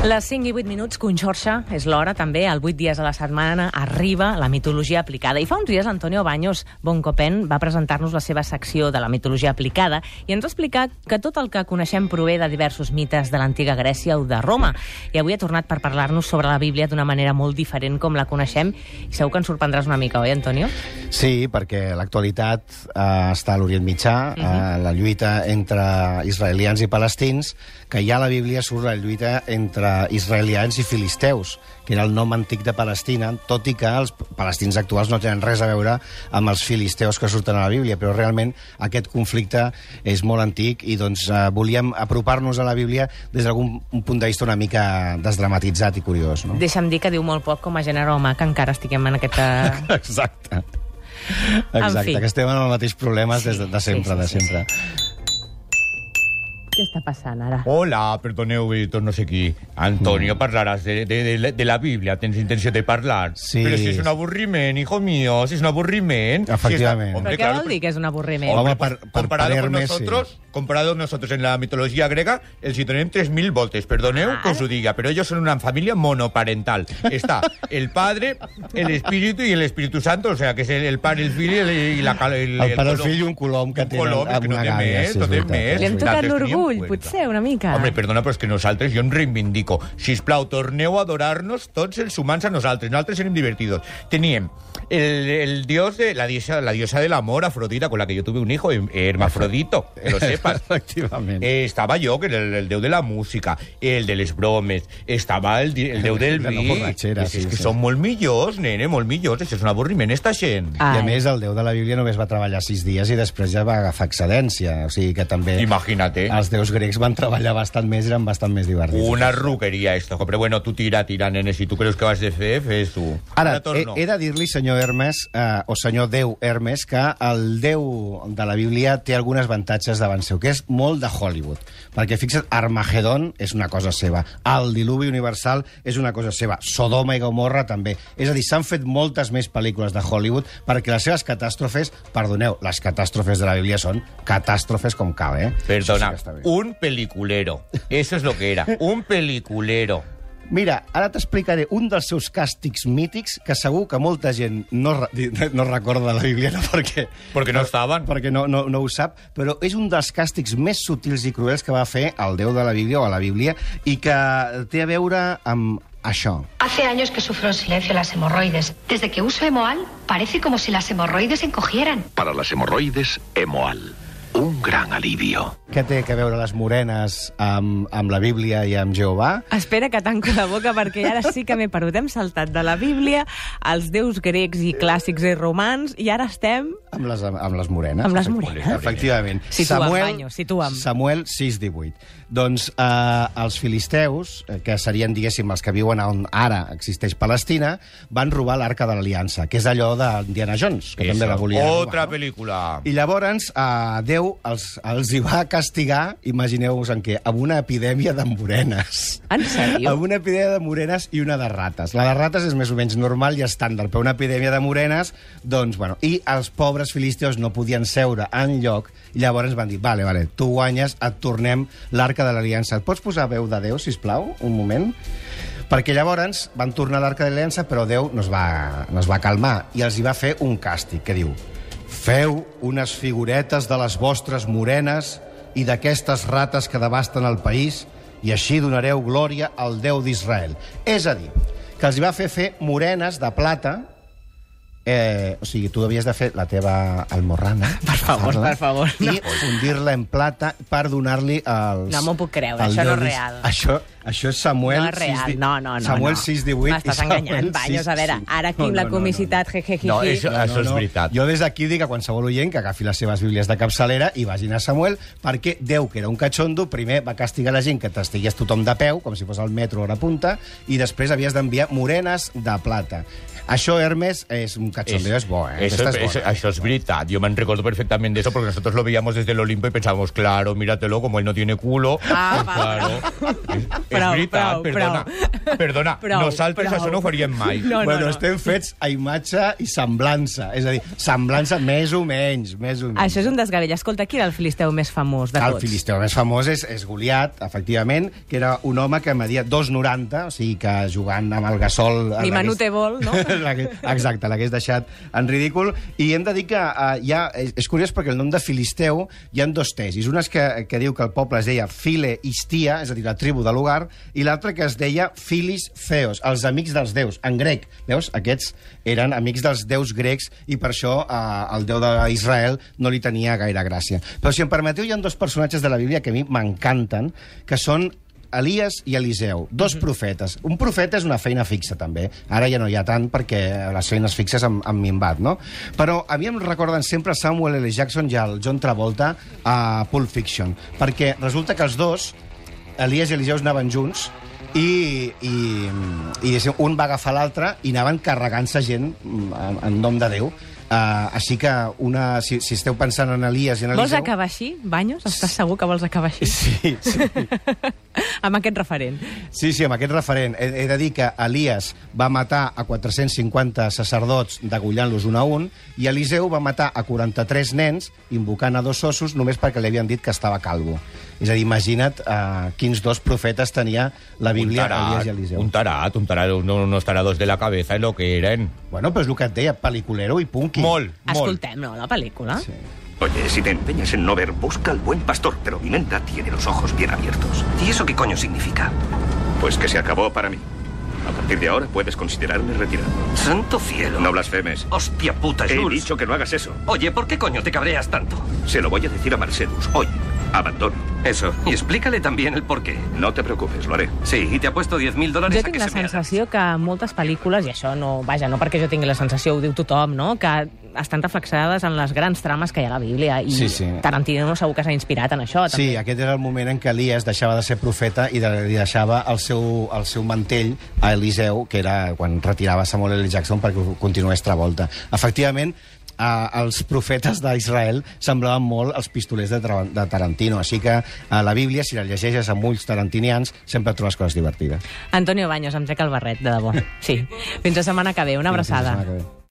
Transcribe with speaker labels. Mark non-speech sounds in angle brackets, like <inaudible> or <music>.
Speaker 1: Les 5 i 8 minuts, Conxorxa, és l'hora també, el 8 dies a la setmana arriba la mitologia aplicada. I fa uns dies Antonio Baños Boncopen va presentar-nos la seva secció de la mitologia aplicada i ens va explicar que tot el que coneixem prové de diversos mites de l'antiga Grècia o de Roma. I avui ha tornat per parlar-nos sobre la Bíblia d'una manera molt diferent com la coneixem i segur que ens sorprendràs una mica, oi, Antonio?
Speaker 2: Sí, perquè l'actualitat eh, està a l'Orient Mitjà, uh -huh. eh, la lluita entre israelians i palestins, que ja a la Bíblia surt la lluita entre israelians i filisteus, que era el nom antic de Palestina, tot i que els palestins actuals no tenen res a veure amb els filisteus que surten a la Bíblia, però realment aquest conflicte és molt antic i doncs eh, volíem apropar-nos a la Bíblia des d'algun punt de vista una mica desdramatitzat i curiós. No?
Speaker 1: Deixa'm dir que diu molt poc com a gènere humà que encara estiguem en aquesta... <laughs>
Speaker 2: Exacte. Exacte,
Speaker 1: fi.
Speaker 2: que estem en els mateixos problemes des de, de sempre,
Speaker 1: sí, sí,
Speaker 2: de sempre.
Speaker 1: Què està passant ara?
Speaker 3: Hola, perdoneu, Víctor, no sé qui. Antonio, parlaràs de, de, de, de la Bíblia, tens intenció de parlar.
Speaker 2: Sí.
Speaker 3: Pero si es un aburriment, hijo mío, si es un aburriment.
Speaker 2: Efectivament.
Speaker 3: Si
Speaker 1: Però
Speaker 3: Hombre,
Speaker 1: què
Speaker 3: claro,
Speaker 1: vol dir que és un avorriment?
Speaker 2: Home,
Speaker 3: Hombre,
Speaker 2: per- per
Speaker 3: comparado con nosotros, comparado nosotros en la mitología griega, el si tenim 3.000 voltes, perdoneu que os ho diga, pero ellos son una familia monoparental. Está <laughs> el Padre, el Espíritu y el Espíritu Santo, o sea, que es el, el Padre, el Fill y, el, i la... cal- El,
Speaker 2: El pare, el
Speaker 3: colom.
Speaker 2: fill i un colom que tenen
Speaker 3: colom,
Speaker 2: amb
Speaker 3: que no
Speaker 2: gàbia,
Speaker 3: més,
Speaker 2: sí,
Speaker 3: no
Speaker 2: és
Speaker 3: té més.
Speaker 1: Li hem tocat l'orgull,
Speaker 3: cuenta.
Speaker 1: potser, una mica.
Speaker 3: Home, perdona, però és que nosaltres, jo em reivindico. Sisplau, torneu a adorar-nos tots els humans a nosaltres. Nosaltres érem divertidos. Teníem el, el dios de la diosa, la diosa del amor, Afrodita, con la que yo tuve un hijo, hermafrodito, que lo <laughs> sepas.
Speaker 2: Efectivament.
Speaker 3: Eh, estava jo, que era el, el déu de la música, el de les bromes, estava el, el déu del
Speaker 2: De la
Speaker 3: vi... és,
Speaker 2: sí,
Speaker 3: és que
Speaker 2: sí.
Speaker 3: són molt millors, nene, molt millors. Això és un avorriment, esta gent.
Speaker 2: I a
Speaker 1: Ai.
Speaker 2: més, el déu de la Bíblia només va treballar sis dies i després ja va agafar excedència. O sigui que també
Speaker 3: Imagínate.
Speaker 2: els déus grecs van treballar bastant més eren bastant més divertits.
Speaker 3: Una ruqueria, esto. Però bueno, tu tira, tira, nene. Si tu creus que vas de fer, fes-ho.
Speaker 2: Ara, he, he de dir-li, senyor Hermes, eh, o senyor Déu Hermes, que el Déu de la Bíblia té algunes avantatges davant seu, que és molt de Hollywood. Perquè, fixa't, Armagedon és una cosa seva, el diluvi universal és una cosa seva, Sodoma i Gomorra també. És a dir, s'han fet moltes més pel·lícules de Hollywood perquè les seves catàstrofes, perdoneu, les catàstrofes de la Bíblia són catàstrofes com cal, eh?
Speaker 3: Perdona,
Speaker 2: sí.
Speaker 3: Un peliculero. Eso es lo que era, un peliculero.
Speaker 2: Mira, ara t'explicaré un dels seus càstigs mítics que segur que molta gent no, no recorda la Bíblia, no? perquè,
Speaker 3: Porque no estaban.
Speaker 2: perquè no, no, no ho sap, però és un dels càstigs més sutils i cruels que va fer el Déu de la Bíblia o a la Bíblia i que té a veure amb això.
Speaker 4: Hace años que sufro en silencio las hemorroides. Desde que uso Emoal, parece como si las hemorroides encogieran.
Speaker 5: Para las hemorroides, Emoal. Un gran alivio.
Speaker 2: Què té a veure les morenes amb, amb la Bíblia i amb Jehovà?
Speaker 1: Espera que tanco la boca perquè ara sí que m'he perdut. Hem saltat de la Bíblia als déus grecs i clàssics i romans i ara estem...
Speaker 2: Amb les, amb les morenes.
Speaker 1: Amb les morenes.
Speaker 2: Efectivament.
Speaker 1: Situa'm, Banyo, situa'm.
Speaker 2: Samuel 6.18. Doncs eh, els filisteus, eh, que serien, diguéssim, els que viuen on ara existeix Palestina, van robar l'Arca de l'Aliança, que és allò d'Indiana Jones, que també la volia
Speaker 3: Otra
Speaker 2: robar. No?
Speaker 3: película.
Speaker 2: I llavors eh, Déu els, els hi va castigar, imagineu-vos en què, amb una epidèmia de morenes.
Speaker 1: En sèrio?
Speaker 2: Amb una epidèmia de morenes i una de rates. La de rates és més o menys normal i estàndard, però una epidèmia de morenes, doncs, bueno... I els pobres filisteus no podien seure en lloc, i llavors van dir, vale, vale, tu guanyes, et tornem l'arca de l'Aliança. Et pots posar veu de Déu, si plau, un moment? Perquè llavors van tornar a l'arca de l'Aliança, però Déu no es, va, no es va calmar i els hi va fer un càstig, que diu Feu unes figuretes de les vostres morenes i d'aquestes rates que devasten el país i així donareu glòria al Déu d'Israel. És a dir, que els va fer fer morenes de plata Eh, o sigui, tu havies de fer la teva almorrana. <laughs>
Speaker 1: Per favor, per favor, no.
Speaker 2: I fundir-la en plata per donar-li els...
Speaker 1: No m'ho puc creure, això no és real.
Speaker 2: Això, això és Samuel...
Speaker 1: no és real,
Speaker 2: 6,
Speaker 1: no, no, no.
Speaker 2: Samuel
Speaker 1: no.
Speaker 2: 6, 18...
Speaker 1: M'estàs enganyant, Banyos. A veure, ara aquí amb la comicitat, jejejiji...
Speaker 3: No, és- Això és veritat.
Speaker 2: Jo des d'aquí dic a qualsevol oient que agafi les seves bíblies de capçalera i vagin a Samuel, perquè Déu, que era un catxondo, primer va castigar la gent que t'estigués tothom de peu, com si fos el metro a la punta, i després havies d'enviar morenes de plata. Això, Hermes, és un catxondeo, és, bo, eh?
Speaker 3: Eso,
Speaker 2: és bona.
Speaker 3: eso es verdad. Yo me recuerdo perfectamente de eso porque nosotros lo veíamos desde el Olimpo y pensábamos, claro, míratelo, como él no tiene culo.
Speaker 1: Ah,
Speaker 3: pues claro. És
Speaker 1: Prou,
Speaker 3: veritat,
Speaker 1: prou,
Speaker 3: perdona.
Speaker 1: prou.
Speaker 3: Perdona,
Speaker 1: Prou,
Speaker 3: nosaltres
Speaker 1: prou.
Speaker 3: això no ho faríem mai.
Speaker 1: No, no,
Speaker 2: bueno,
Speaker 1: no.
Speaker 2: estem fets a imatge i semblança. És a dir, semblança més o menys, més o menys.
Speaker 1: Això és un desgavell. Escolta, qui era el filisteu més famós de
Speaker 2: el
Speaker 1: tots?
Speaker 2: filisteu més famós és, és Goliat, efectivament, que era un home que media 2,90, o sigui que jugant amb el gasol...
Speaker 1: Ni Manu té vol, no? <laughs>
Speaker 2: Exacte, l'hagués deixat en ridícul. I hem de dir que uh, hi ha, és, és curiós perquè el nom de Filisteu hi ha dos tesis. Una és que, que diu que el poble es deia File-Istia, és a dir, la tribu de lugar, i l'altra que es deia Filis Theos, els amics dels déus, en grec. Veus? Aquests eren amics dels déus grecs i per això uh, el déu d'Israel no li tenia gaire gràcia. Però si em permeteu, hi ha dos personatges de la Bíblia que a mi m'encanten, que són Elias i Eliseu, dos profetes. Un profeta és una feina fixa, també. Ara ja no hi ha tant perquè les feines fixes han, han minvat, no? Però a mi em recorden sempre Samuel L. Jackson i el John Travolta a Pulp Fiction, perquè resulta que els dos, Elias i Eliseu, anaven junts i, i, i un va agafar l'altre i anaven carregant-se gent mm, en, en nom de Déu. Uh, així que una, si, si esteu pensant en Elias i en Eliseu...
Speaker 1: Vols acabar així, Banyos? Estàs segur que vols acabar així?
Speaker 2: Sí, sí. <laughs>
Speaker 1: Amb aquest referent.
Speaker 2: Sí, sí, amb aquest referent. He, he de dir que Elias va matar a 450 sacerdots degullant-los un a un i Eliseu va matar a 43 nens invocant a dos ossos només perquè li havien dit que estava calvo. És a dir, imagina't uh, quins dos profetes tenia la Bíblia,
Speaker 3: un tarat,
Speaker 2: Elias i Eliseu.
Speaker 3: un tarat, un tarat, uno- unos tarados de la cabeza en lo que eren.
Speaker 2: Bueno, però és el que et deia, pel·liculero i punky.
Speaker 3: Molt, molt.
Speaker 1: Escoltem, no, la pel·lícula?
Speaker 2: Sí.
Speaker 5: Oye, si te empeñas en no ver, busca al buen pastor, pero mi nena tiene los ojos bien abiertos.
Speaker 6: ¿Y eso qué coño significa?
Speaker 5: Pues que se acabó para mí. A partir de ahora puedes considerarme retirado.
Speaker 6: ¡Santo cielo!
Speaker 5: No blasfemes.
Speaker 6: ¡Hostia puta,
Speaker 5: He
Speaker 6: Jules!
Speaker 5: dicho que no hagas eso.
Speaker 6: Oye, ¿por qué coño te cabreas tanto?
Speaker 5: Se lo voy a decir a Marcelus. Oye, abandono.
Speaker 6: Eso, y explícale también el por qué.
Speaker 5: No te preocupes, lo haré.
Speaker 6: Sí, y te apuesto 10.000 dólares
Speaker 1: Jo
Speaker 6: a
Speaker 1: tinc
Speaker 6: que
Speaker 1: la
Speaker 6: se me haga.
Speaker 1: sensació que moltes pel·lícules, i això no, vaja, no perquè jo tingui la sensació, ho diu tothom, no? que estan reflexades en les grans trames que hi ha a la Bíblia, i
Speaker 2: Sí, sí.
Speaker 1: Tarantino segur que s'ha inspirat en això,
Speaker 2: Sí,
Speaker 1: també.
Speaker 2: aquest era el moment en què Elias deixava de ser profeta i de, li deixava el seu, el seu mantell a Eliseu, que era quan retirava Samuel L. Jackson perquè continués Travolta. Efectivament, eh, els profetes d'Israel semblaven molt els pistolers de, Tra- de Tarantino, així que a la Bíblia, si la llegeixes amb ulls tarantinians, sempre trobes coses divertides.
Speaker 1: Antonio Baños, em trec el barret, de debò. Sí. Fins la setmana que ve. Una
Speaker 2: Fins la
Speaker 1: abraçada.
Speaker 2: setmana que ve.